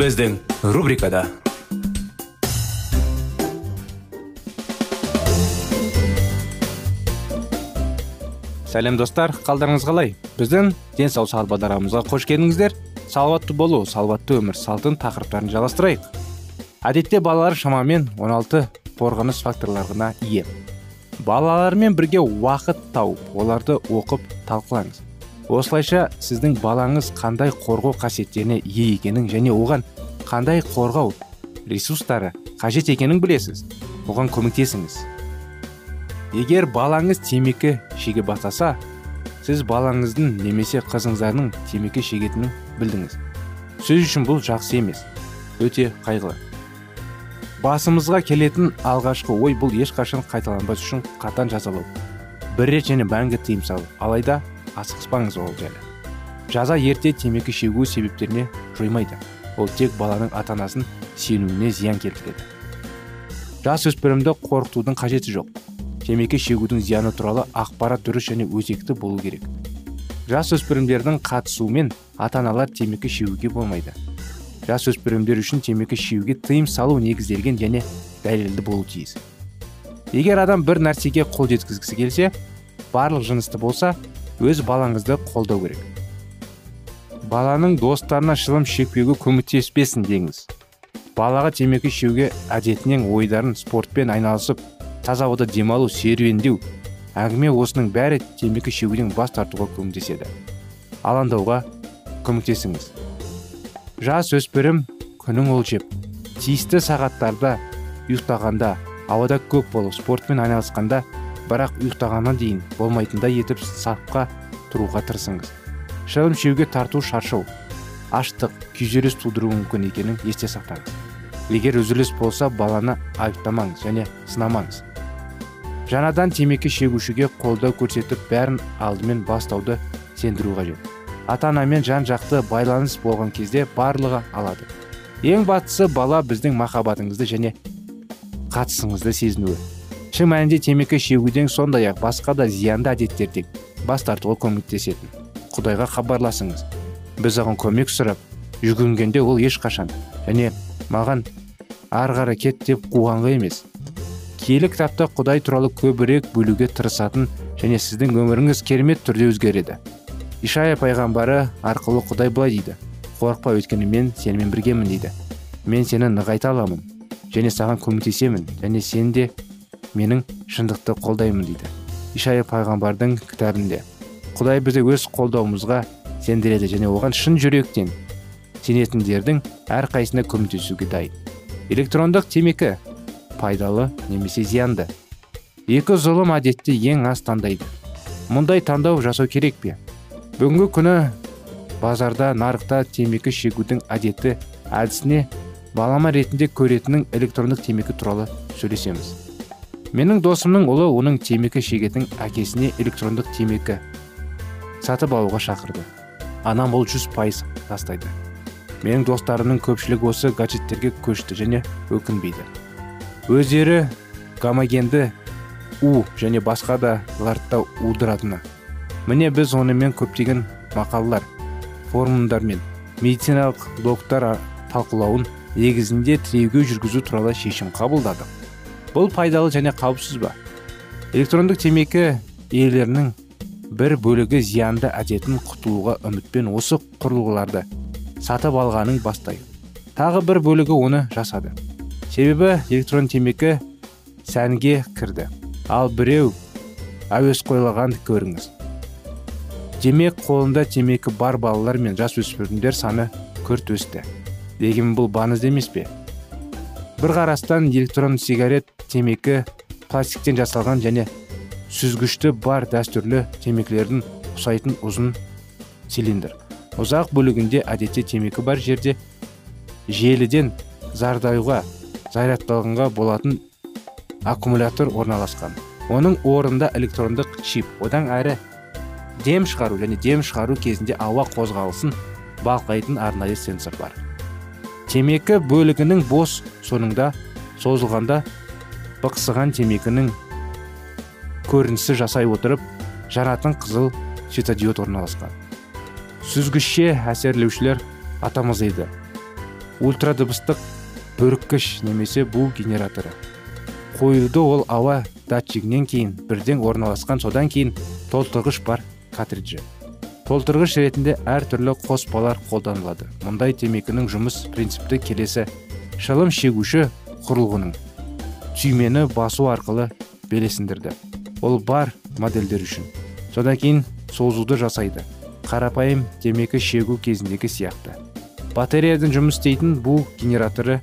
Біздің рубрикада сәлем достар қалдарыңыз қалай біздің денсаулық сағат бағдарламамызға қош келдіңіздер салауатты болу салауатты өмір салтын тақырыптарын жалғастырайық әдетте балалар шамамен 16 қорғаныс факторларына ие балалармен бірге уақыт тауып оларды оқып талқылаңыз осылайша сіздің балаңыз қандай қорғау қасиеттеріне ие екенін және оған қандай қорғау ресурстары қажет екенін білесіз. Оған көмектесіңіз. Егер балаңыз темекі шеге бастаса сіз балаңыздың немесе қызыңыздардың темекі шегетінін білдіңіз. Сіз үшін бұл жақсы емес өте қайғылы. Басымызға келетін алғашқы ой бұл ешқашан қайталанбас үшін қатаң жазалау. Бір рет және мәңгі тыйым салу. Алайда асықпаңыз ол жайлы жаза ерте темекі шегу себептеріне жоймайды. Ол тек баланың ата анасын сенуіне зиян келтіреді жас өспірімді қорқытудың қажеті жоқ. Темекі шегудің зияны туралы ақпарат дұрыс және өзекті болу керек. Жас өспірімдердің қатысуымен ата аналар темекі шегуге болмайды. Жас өспірімдер үшін темекі шегуге тыйым салу негізделген және дәлелді болу тиіс. Егер адам бір нәрсеге қол жеткізгісі келсе барлық жынысты болса өз балаңызды қолдау керек. Баланың достарына шылым шекпеуге көмектеспесін деңіз. Балаға темекі шеуге әдетінен ойдарын спортпен айналысып таза ауада демалу серуендеу әңгіме осының бәрі темекі шегуден бас тартуға көмектеседі. Алаңдауға көмектесіңіз. Жас өспірім күнің ол жеп тиісті сағаттарда ұйықтағанда ауада көп болып спортпен айналысқанда бірақ ұйықтағаннан дейін болмайтындай етіп сапқа тұруға тырысыңыз. Шылым шеуге тарту шаршау. Аштық күйзеліс тудыруы мүмкін екенін есте сақтаңыз. Егер үзіліс болса баланы айыптамаңыз және сынамаңыз. Жаңадан темекі шегушіге қолдау көрсетіп бәрін алдымен бастауды сендіру қажет. Ата анамен жан жақты байланыс болған кезде барлығы алады. Ең бастысы бала біздің махаббатыңызды және қатысыңызды сезінуі. Шын мәнінде темекі шегуден сондай ақ басқа да зиянды әдеттерден бас тартуға көмектесетін. Құдайға хабарласыңыз. Біз оған көмек сұрап жүгінгенде ол ешқашан және маған ары қарай кет деп қуғанға емес. Киелі кітапта құдай туралы көбірек бөлуге тырысатын және сіздің өміріңіз керемет түрде өзгереді. Ишая пайғамбары арқылы құдай былай дейді. Қорықпа өйткені мен сенімен біргемін дейді. Мен сені нығайта аламын және саған көмектесемін және сен де менің шындықты қолдаймын дейді. Ишая пайғамбардың кітабында құдай бізді өз қолдауымызға сендіреді және оған шын жүректен сенетіндердің әрқайсысына көмектесуге дайын электрондық темекі пайдалы немесе зиянды. Екі зұлым әдетте ең аз таңдайды. Мұндай таңдау жасау керек пе? Бүгінгі күні базарда нарықта темекі шегудің әдеті әдісіне балама ретінде көретінін электрондық темекі туралы сөйлесеміз. Менің досымның ұлы оның темекі шегетін әкесіне электрондық темекі сатып алуға шақырды. Анам ол жүз пайыз тастайды менің достарымның көпшілігі осы гаджеттерге көшті және өкінбейді. Өздері гомогенді у және басқа да лартта удыратыны. Міне біз онымен көптеген мақалалар форумдар мен медициналық блогтар талқылауын негізінде тіреуге жүргізу туралы шешім қабылдадық. Бұл пайдалы және қауіпсіз ба? Электрондық темекі иелерінің бір бөлігі зиянды әдетін құтылуға үмітпен осы құрылғыларды сатып алғанын бастай тағы бір бөлігі оны жасады. Себебі электрон темекі сәнге кірді. Ал біреу әуес қойлаған көріңіз. Демек қолында темекі бар балалар мен жасөспірімдер саны күрт өсті. Дегенмен бұл баңызды емес пе? Бір қарастан электрон сигарет темекі пластиктен жасалған және сүзгішті бар дәстүрлі темекілердің ұқсайтын ұзын цилиндр. Ұзақ бөлігінде әдетте темекі бар жерде желіден зардаюға зарядталғанға болатын аккумулятор орналасқан. Оның орнында электрондық чип. Одан әрі дем шығару және дем шығару кезінде ауа қозғалысын бақылайтын арнайы сенсор бар. Темекі бөлігінің бос соңында созылғанда бықсыған темекінің көрінісі жасай отырып жанатын қызыл светодиод орналасқан. Сүзгішше әсерлеушілер атамыз еді. Ультрадыбыстық бүріккіш немесе бу генераторы. Қойылды ол ауа датчигінен кейін бірден орналасқан содан кейін толтырғыш бар картриджі. Толтырғыш ретінде әртүрлі қоспалар қолданылады. Мұндай темекінің жұмыс принципті келесі. Шылым шегуші құрылғының түймені басу арқылы белесіндірді. Ол бар модельдер үшін. Содан кейін созуды жасайды. Қарапайым темекі шегу кезіндегі сияқты. Батареядан жұмыс істейтін бу генераторы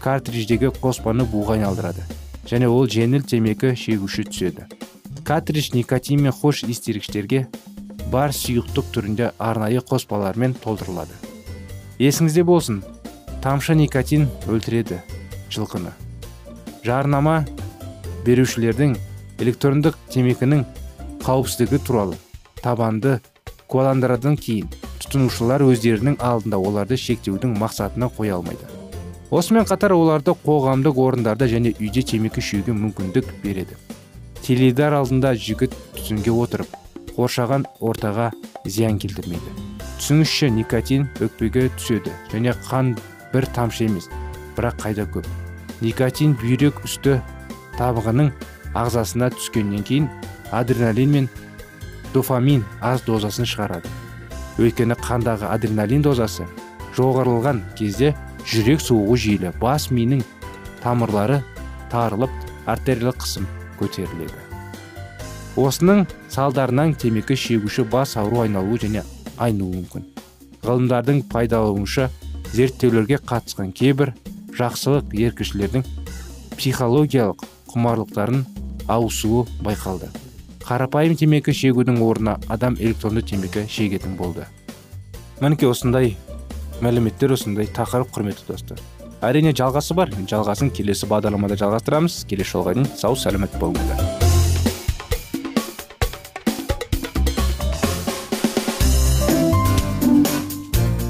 картридждегі қоспаны буға айналдырады. Және ол жеңіл темекі шегуші түседі. Картридж никотин мен хош иістегіштерге бар сұйықтық түрінде арнайы қоспалармен толтырылады. Есіңізде болсын тамшы никотин өлтіреді жылқыны. Жарнама берушілердің электрондық темекінің қауіпсіздігі туралы табанды куәландырадан кейін тұтынушылар өздерінің алдында оларды шектеудің мақсатына қоя алмайды. Осымен қатар оларды қоғамдық орындарда және үйде темекі шегуге мүмкіндік береді. Теледидар алдында жігіт түтінге отырып қоршаған ортаға зиян келтірмейді. Түсіңізші никотин өкпеге түседі және қан бір тамшы емес бірақ қайда көп. Никотин бүйрек үсті табығының ағзасына түскеннен кейін адреналин мен дофамин аз дозасын шығарады. Өйткені қандағы адреналин дозасы жоғарылған кезде жүрек соғуы жиілі бас миының тамырлары тарылып артериялық қысым көтеріледі. Осының салдарынан темекі шегуші бас ауру айналуы және айнуы мүмкін. Ғылымдардың пайдалануынша зерттеулерге қатысқан кейбір жақсылық еркішілердің психологиялық құмарлықтарын ауысуы байқалды. Қарапайым темекі шегудің орнына адам электронды темекі шегетін болды. Мінекей осындай мәліметтер осындай тақырып құрметті достар. Әрине жалғасы бар. Жалғасын келесі бағдарламада жалғастырамыз. Келесі жолға дейін сау сәлемет болыңыздар.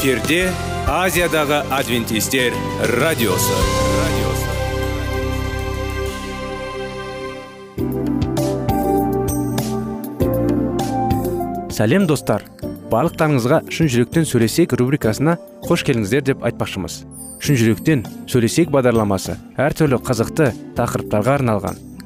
эфирде азиядағы адвентистер радиосы. Радиосы сәлем достар. Барлықтарыңызға шын жүректен сөйлесек рубрикасына қош келдіңіздер деп айтпақшымыз. Шын жүректен сөйлесек бағдарламасы әртүрлі қызықты тақырыптарға арналған.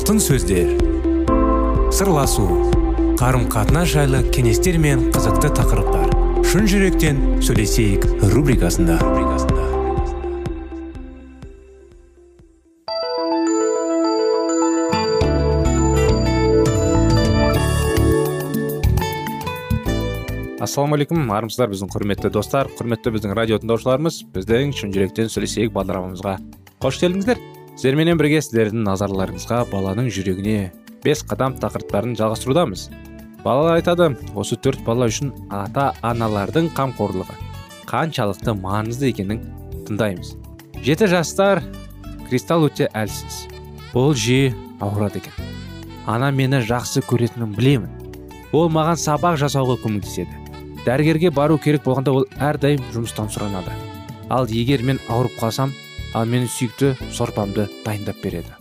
Алтын сөздер. Сырласу қарым қатынас жайлы кеңестер мен қызықты тақырыптар. Шын жүректен сөйлесейік рубрикасында. Ассалаумағалейкум армысыздар біздің құрметті достар құрметті біздің радио тыңдаушыларымыз. Біздің шын жүректен сөйлесейік бағдарламамызға. Қош келдіңіздер. Сіздерменен бірге сіздердің назарларыңызға баланың жүрегіне бес қадам тақырыптарын жалғастырудамыз. Балалар айтады осы төрт бала үшін ата аналардың қамқорлығы қаншалықты маңызды екенін тыңдаймыз. Жеті жастар кристалл өте әлсіз. Ол жиі ауырады екен. Ана мені жақсы көретінін білемін. Ол маған сабақ жасауға көмектеседі. Дәрігерге бару керек болғанда ол әрдайым жұмыстан сұранады. Ал егер мен ауырып қалсам ал менің сүйікті сорпамды дайындап береді.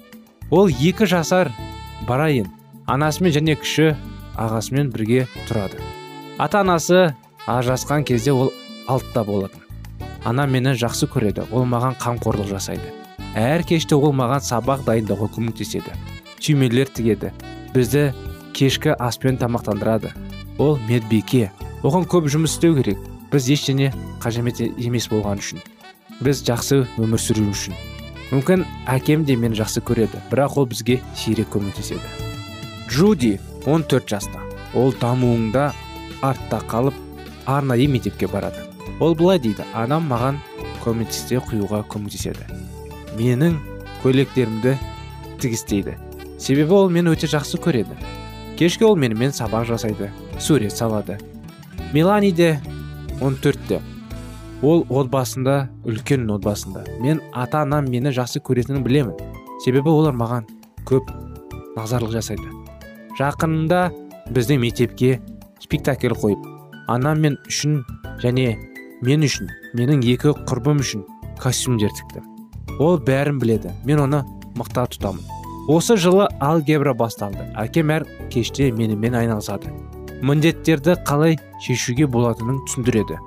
Ол екі жасар барайын анасымен және кіші ағасымен бірге тұрады. Ата анасы ажырасқан кезде ол алтыда болатын. Ана мені жақсы көреді ол маған қамқорлық жасайды. Әр кеште ол маған сабақ дайындауға көмектеседі түймелер тігеді бізді кешкі аспен тамақтандырады. Ол медбике. Оған көп жұмыс істеу керек. Біз ештеңе қажет емес болған үшін. Біз жақсы өмір сүру үшін. Мүмкін әкем де мені жақсы көреді бірақ ол бізге сирек көмектеседі. Джуди 14 жаста. Ол дамуыңда артта қалып арнайы мектепке барады. Ол былай дейді анам маған көмектесте құюға көмектеседі. Менің көйлектерімді тігістейді. Себебі ол мені өте жақсы көреді. Кешке ол менімен сабақ жасайды сурет салады. Мелани де 14-те ол отбасында үлкен отбасында. Мен ата анам мені жақсы көретінін білемін. Себебі олар маған көп назарлық жасайды. Жақында біздің мектепке спектакль қойып анам мен үшін және мен үшін менің екі құрбым үшін костюмдер тікті. Ол бәрін біледі. Мен оны мықта тұтамын. Осы жылы алгебра басталды. Әкем әр кеште менімен айналысады. Міндеттерді қалай шешуге болатынын түсіндіреді.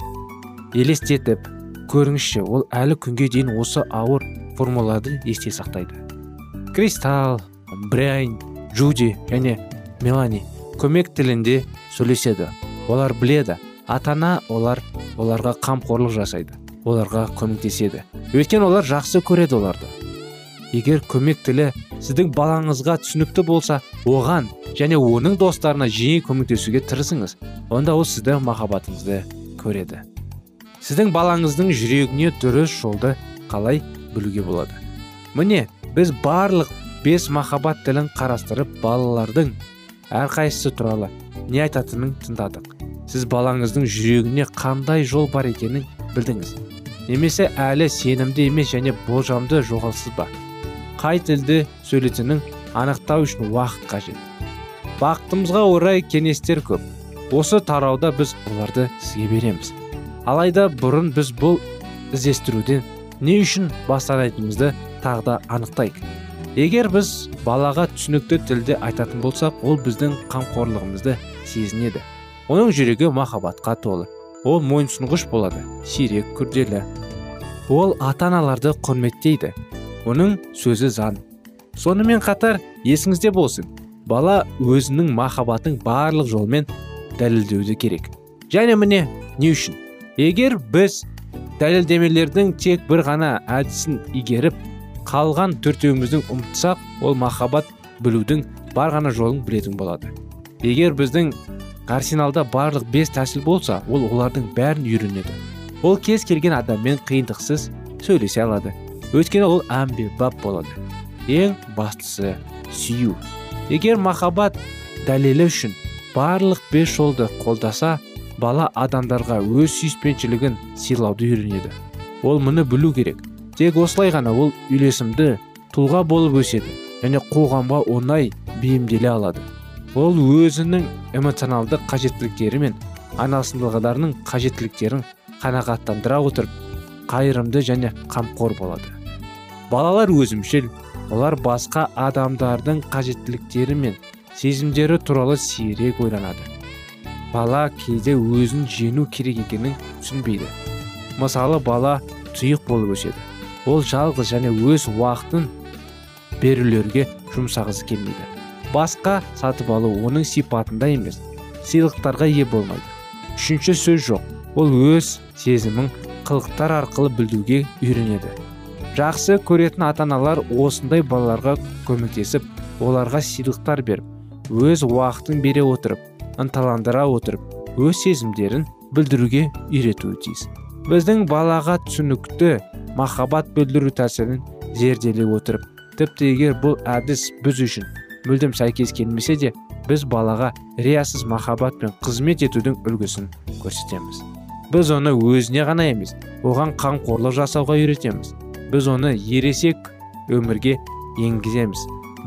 Елестетіп көріңізші ол әлі күнге дейін осы ауыр формулаларды есте сақтайды. Кристал брайан джуди және мелани көмек тілінде сөйлеседі. Олар біледі. Атана олар оларға қамқорлық жасайды. Оларға көмектеседі. Өйткені олар жақсы көреді оларды. Егер көмек тілі сіздің балаңызға түсінікті болса оған және оның достарына жиі көмектесуге тырысыңыз онда ол сізді махаббатыңызды көреді. Сіздің балаңыздың жүрегіне дұрыс жолды қалай білуге болады. Міне біз барлық бес махаббат тілін қарастырып балалардың әрқайсысы туралы не айтатынын тыңдадық. Сіз балаңыздың жүрегіне қандай жол бар екенін білдіңіз. Немесе әлі сенімді емес және болжамды жоғалсыз ба? Қай тілді сөйлейтінін анықтау үшін уақыт қажет. Бақытымызға орай кеңестер көп. Осы тарауда біз оларды сізге береміз. Алайда бұрын біз бұл іздестіруден не үшін бастайтынымызды тағы да анықтайық. Егер біз балаға түсінікті тілде айтатын болсақ ол біздің қамқорлығымызды сезінеді. Оның жүрегі махаббатқа толы. Ол мойынсұнғыш болады сирек күрделі. Ол ата аналарды құрметтейді. Оның сөзі заң. Сонымен қатар есіңізде болсын бала өзінің махаббатын барлық жолмен дәлелдеуді керек. Және міне не үшін? Егер біз дәлелдемелердің тек бір ғана әдісін игеріп қалған төртеуіміздің ұмытсақ ол махаббат білудің бар ғана жолын білетін болады. Егер біздің арсеналда барлық бес тәсіл болса ол олардың бәрін үйренеді. Ол кез келген адаммен қиындықсыз сөйлесе алады. Өйткені ол әмбебап болады. Ең бастысы сүю. Егер махаббат дәлелі үшін барлық бес жолды қолдаса бала адамдарға өз сүйіспеншілігін сыйлауды үйренеді. Ол мұны білу керек. Тек осылай ғана ол үйлесімді тұлға болып өседі және қоғамға оңай бейімделе алады. Ол өзінің эмоционалды қажеттіліктері мен анасындағыларының қажеттіліктерін қанағаттандыра отырып қайырымды және қамқор болады. Балалар өзімшіл олар басқа адамдардың қажеттіліктері мен сезімдері туралы сирек ойланады. Бала кейде өзін жеңу керек екенін түсінбейді. Мысалы бала тұйық болып өседі. Ол жалғыз және өз уақытын берулерге жұмсағысы келмейді. Басқа сатып алу оның сипатында емес сыйлықтарға ие болмайды. Үшінші сөз жоқ. Ол өз сезімін қылықтар арқылы білдіруге үйренеді. Жақсы көретін ата аналар осындай балаларға көмектесіп оларға сыйлықтар беріп өз уақытын бере отырып ынталандыра отырып өз сезімдерін білдіруге үйретуі тиіс. Біздің балаға түсінікті махаббат білдіру тәсілін зерделей отырып тіпті егер бұл әдіс біз үшін мүлдем сәйкес келмесе де біз балаға риясыз махаббат пен қызмет етудің үлгісін көрсетеміз. Біз оны өзіне ғана емес оған қамқорлық жасауға үйретеміз. Біз оны ересек өмірге енгіземіз.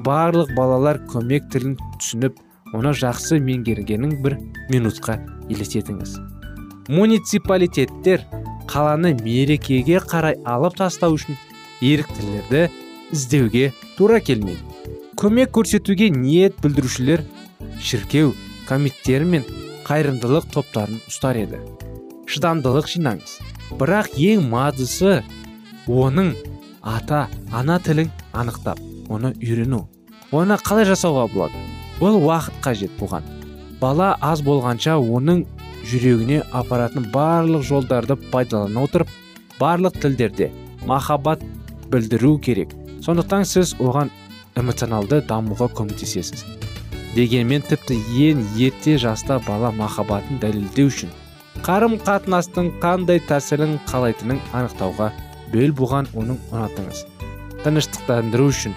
Барлық балалар көмек тілін түсініп оны жақсы меңгергенін бір минутқа елестетіңіз. Муниципалитеттер қаланы мерекеге қарай алып тастау үшін еріктілерді іздеуге тура келмейді. Көмек көрсетуге ниет білдірушілер шіркеу комитеттері мен қайырымдылық топтарын ұстар еді. Шыдамдылық жинаңыз. Бірақ ең маңыздысы оның ата ана тілін анықтап оны үйрену. Оны қалай жасауға болады? Ол уақыт қажет бұған. Бала аз болғанша оның жүрегіне апаратын барлық жолдарды пайдалана отырып барлық тілдерде махаббат білдіру керек. Сондықтан сіз оған эмоционалды дамуға көмектесесіз. Дегенмен тіпті ең ерте жаста бала махаббатын дәлелдеу үшін қарым қатынастың қандай тәсілін қалайтынын анықтауға бел буған оның ұнатыңыз. Тыныштықтандыру үшін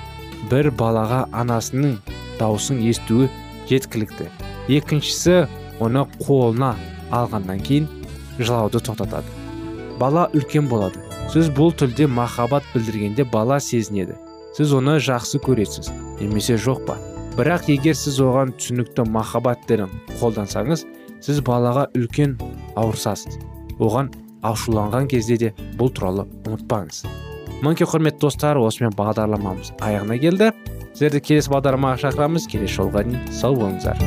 бір балаға анасының даусын естуі жеткілікті. Екіншісі оны қолына алғаннан кейін жылауды тоқтатады. Бала үлкен болады. Сіз бұл тілде махаббат білдіргенде бала сезінеді. Сіз оны жақсы көресіз немесе жоқ па? Бірақ егер сіз оған түсінікті махаббат қолдансаңыз сіз балаға үлкен ауырсасыз. Оған ашуланған кезде де бұл туралы ұмытпаңыз. Мінекей құрметті достар осымен бағдарламамыз аяғына келді. Сіздерді келесі бағдарламаға шақырамыз. Келесі жолға дейін сау болыңыздар.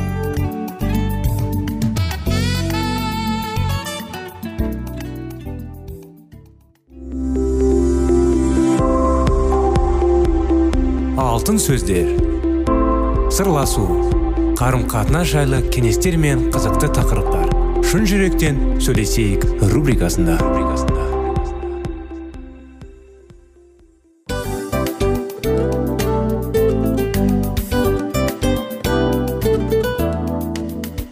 Алтын сөздер. Сырласу. Қарым қатынас жайлы кеңестер мен қызықты тақырыптар. Шын жүректен сөйлесейік рубрикасында.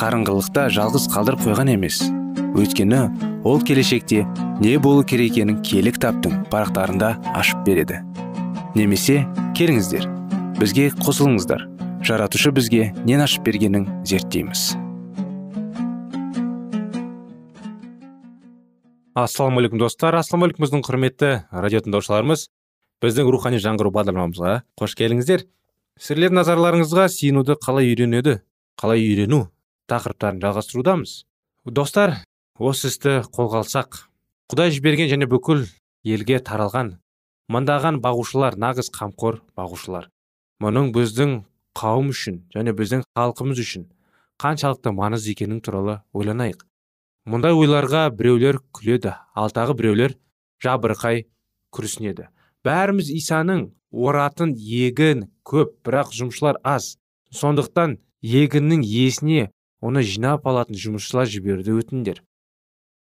қарыңғылықта жалғыз қалдырып қойған емес. Өйткені ол келешекте не болу керек екенін кітаптың парақтарында ашып береді. Немесе келіңіздер бізге қосылыңыздар. Жаратушы бізге нен ашып бергенін зерттейміз. Ассалаумағалейкум достар. Ассалаумағалейкум біздің құрметті радио тыңдаушыларымыз біздің рухани жаңғыру бағдарламамызға қош келдіңіздер. Сіздердің назарларыңызға сиынуды қалай үйренеді қалай үйрену тақырыптарын жалғастырудамыз. Достар осы істі қолға алсақ құдай жіберген және бүкіл елге таралған мыңдаған бағушылар нағыз қамқор бағушылар. Мұның біздің қауым үшін және біздің халқымыз үшін қаншалықты маңызды екенін туралы ойланайық. Мұндай ойларға біреулер күледі ал тағы біреулер жабырқай күрсінеді. Бәріміз исаның оратын егін көп бірақ жұмысшылар аз. Сондықтан егіннің иесіне оны жинап алатын жұмысшылар жіберуді өтіңдер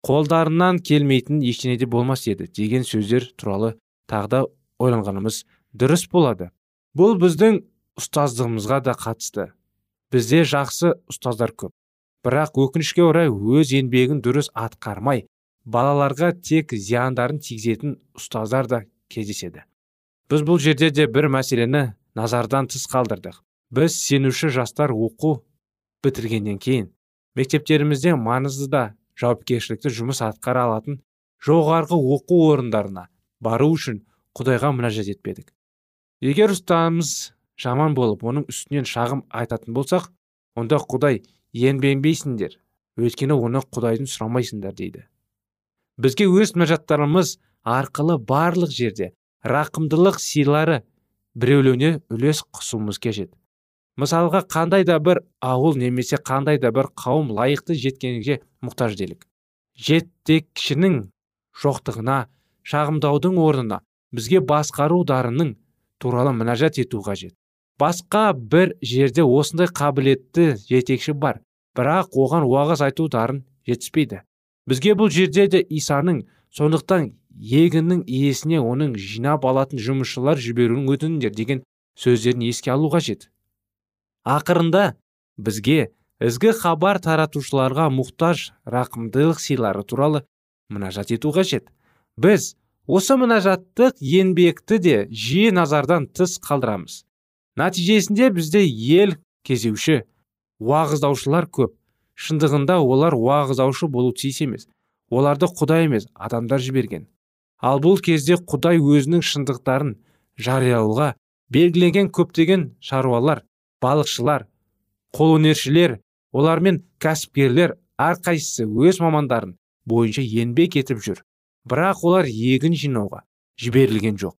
қолдарынан келмейтін ештеңе де болмас еді деген сөздер туралы тағы да ойланғанымыз дұрыс болады. Бұл біздің ұстаздығымызға да қатысты. Бізде жақсы ұстаздар көп. Бірақ өкінішке орай өз еңбегін дұрыс атқармай балаларға тек зияндарын тигізетін ұстаздар да кездеседі. Біз бұл жерде де бір мәселені назардан тыс қалдырдық. Біз сенуші жастар оқу бітіргеннен кейін мектептерімізде маңызды да жауапкершілікті жұмыс атқара алатын жоғарғы оқу орындарына бару үшін құдайға мінәжат етпедік. Егер ұстамыз жаман болып оның үстінен шағым айтатын болсақ онда құдай енбенбейсіңдер өйткені оны құдайдың сұрамайсыңдар дейді. Бізге өз мінәжаттарымыз арқылы барлық жерде рақымдылық сыйлары біреулеуіне үлес қосуымыз қажет. Мысалға қандай да бір ауыл немесе қандай да бір қауым лайықты жеткенге мұқтаж делік. Жетекшінің жоқтығына шағымдаудың орнына бізге басқару дарының туралы мінәжат ету қажет. Басқа бір жерде осындай қабілетті жетекші бар бірақ оған уағыз айту дарын жетіспейді. Бізге бұл жерде де исаның сондықтан егіннің иесіне оның жинап алатын жұмысшылар жіберуін өтініңдер деген сөздерін еске алу қажет. Ақырында бізге ізгі хабар таратушыларға мұқтаж рақымдылық сыйлары туралы мінәжат ету қажет. Біз осы мінәжаттық еңбекті де жиі назардан тыс қалдырамыз. Нәтижесінде бізде ел кезеуші уағыздаушылар көп. Шындығында олар уағыздаушы болу тиіс емес. Оларды құдай емес адамдар жіберген. Ал бұл кезде құдай өзінің шындықтарын жариялауға белгіленген көптеген шаруалар балықшылар қолөнершілер олармен кәсіпкерлер әрқайсысы өз мамандарын бойынша еңбек етіп жүр. Бірақ олар егін жинауға жіберілген жоқ.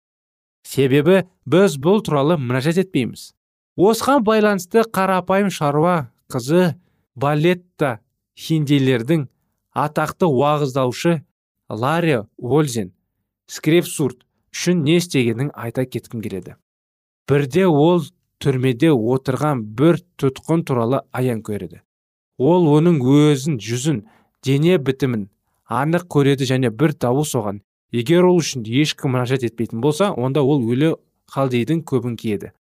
Себебі біз бұл туралы мінәжат етпейміз. Осыған байланысты қарапайым шаруа қызы балетта хиндейлердің атақты уағыздаушы ларри вользен скрепсурт үшін не істегенін айта кеткім келеді. Бірде ол түрмеде отырған бір тұтқын туралы аян көреді. Ол оның өзін жүзін дене бітімін анық көреді және бір дауыс оған егер ол үшін ешкім мұнажат етпейтін болса онда ол өлі халдейдің көбін киеді.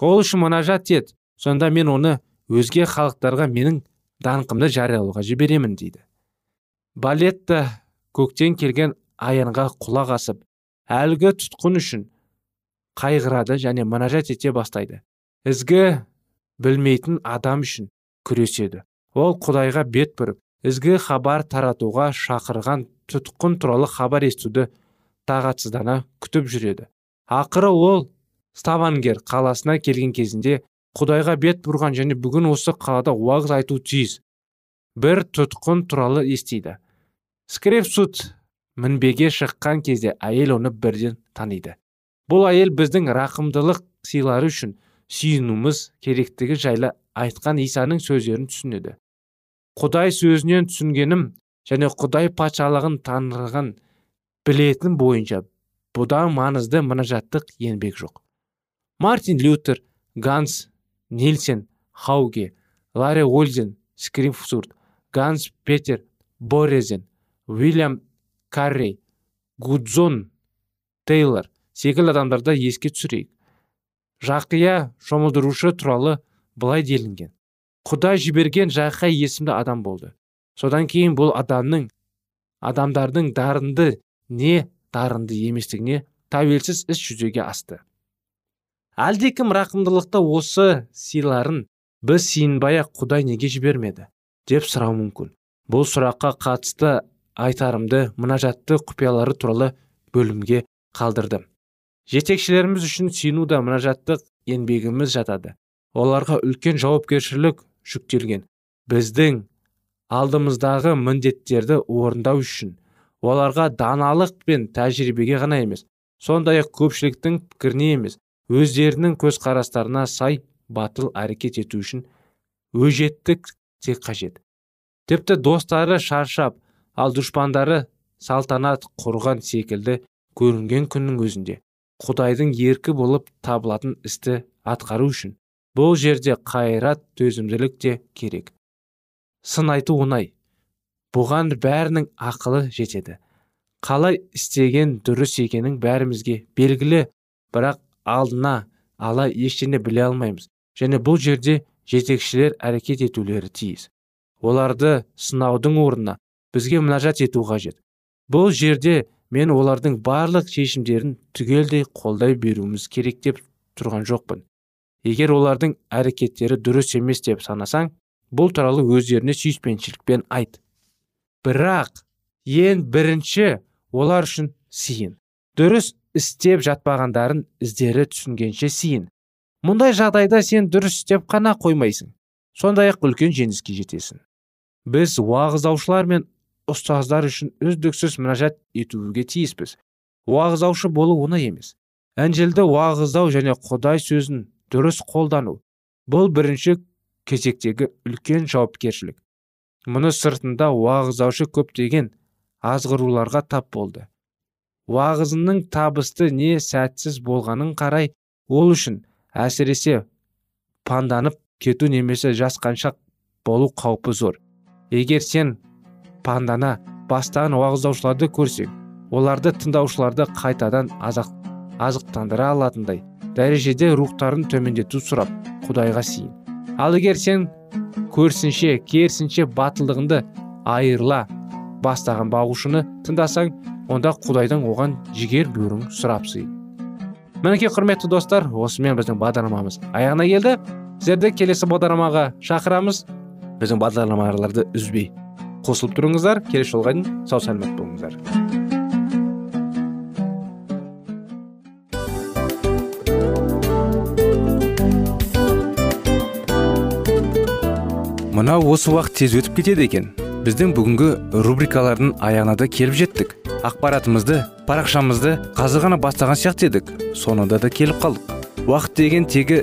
Ол үшін мұнажат ет сонда мен оны өзге халықтарға менің даңқымды жариялауға жіберемін дейді. Балетта көктен келген аянға құлақ асып әлгі тұтқын үшін қайғырады және мұнажат ете бастайды. Ізгі білмейтін адам үшін күреседі. Ол құдайға бет бұрып ізгі хабар таратуға шақырған тұтқын туралы хабар естуді тағатсыздана күтіп жүреді. Ақыры ол ставангер қаласына келген кезінде құдайға бет бұрған және бүгін осы қалада уағыз айту тиіс. Бір тұтқын туралы естиді. Скрепсут мінбеге шыққан кезде әйел оны бірден таниды. Бұл әйел біздің рақымдылық сыйлары үшін сүйінуіміз керектігі жайлы айтқан исаның сөздерін түсінеді. Құдай сөзінен түсінгенім және құдай патшалығын танырған білетін бойынша бұдан маңызды мұнажаттық еңбек жоқ. Мартин лютер ганс нильсен хауге ларри ользен скрифсурт ганс петер борезен уильям каррей гудзон тейлор секілді адамдарды еске түсірейік. Жақия шомылдырушы туралы былай делінген. Құдай жіберген жақия есімді адам болды. Содан кейін бұл адамның адамдардың дарынды не дарынды еместігіне тәуелсіз іс жүзеге асты. Әлдекім рақымдылықты осы сыйларын біз сиынбай ақ құдай неге жібермеді? деп сұрау мүмкін. Бұл сұраққа қатысты айтарымды мұнажатты құпиялары туралы бөлімге қалдырдым. Жетекшілеріміз үшін сену да мұнажаттық еңбегіміз жатады. Оларға үлкен жауапкершілік жүктелген. Біздің алдымыздағы міндеттерді орындау үшін оларға даналық пен тәжірибеге ғана емес сондай ақ көпшіліктің пікіріне емес өздерінің көзқарастарына сай батыл әрекет ету үшін өжеттік тек қажет. Тіпті достары шаршап ал дұшпандары салтанат құрған секілді көрінген күннің өзінде. Құдайдың еркі болып табылатын істі атқару үшін бұл жерде қайрат төзімділік те керек. Сын айту оңай. Бұған бәрінің ақылы жетеді. Қалай істеген дұрыс екенін бәрімізге белгілі бірақ алдына ала ештеңе біле алмаймыз. Және бұл жерде жетекшілер әрекет етулері тиіс. Оларды сынаудың орнына бізге мұнажат ету қажет. Бұл жерде мен олардың барлық шешімдерін түгелдей қолдай беруіміз керек деп тұрған жоқпын. Егер олардың әрекеттері дұрыс емес деп санасаң бұл туралы өздеріне сүйіспеншілікпен айт. Бірақ ең бірінші олар үшін сиын дұрыс істеп жатпағандарын іздері түсінгенше сиын мұндай жағдайда сен дұрыс істеп қана қоймайсың. Сондай ақ үлкен жеңіске жетесің. Біз уағыздаушылар мен ұстаздар үшін үздіксіз мінәжат етуге тиіспіз. Уағыздаушы болу оңай емес. Інжілді уағыздау және құдай сөзін дұрыс қолдану бұл бірінші кезектегі үлкен жауапкершілік. Мұны сыртында уағыздаушы көптеген азғыруларға тап болды. Уағызының табысты не сәтсіз болғанын қарай ол үшін әсіресе панданып кету немесе жасқаншақ болу қаупі зор. Егер сен пандана бастаған уағыздаушыларды көрсең оларды тыңдаушыларды қайтадан азық, азықтандыра алатындай дәрежеде рухтарын төмендету сұрап құдайға сиын ал егер сен көрсінше керісінше батылдығыңды айырла бастаған бағушыны тыңдасаң онда құдайдан оған жігер бөрің сұрап мінекей құрметті достар осымен біздің бағдарламамыз аяғына келді. Сіздерді келесі бағдарламаға шақырамыз. Біздің бағдарламаларды үзбей. Қосылып тұрыңыздар. Келесі жолға дейін сау сәлемет болыңыздар. Мынау осы уақыт тез өтіп кетеді екен. Біздің бүгінгі рубрикалардың аяғына да келіп жеттік. Ақпаратымызды парақшамызды қазір ғана бастаған сияқты едік. Соңында да келіп қалдық. Уақыт деген тегі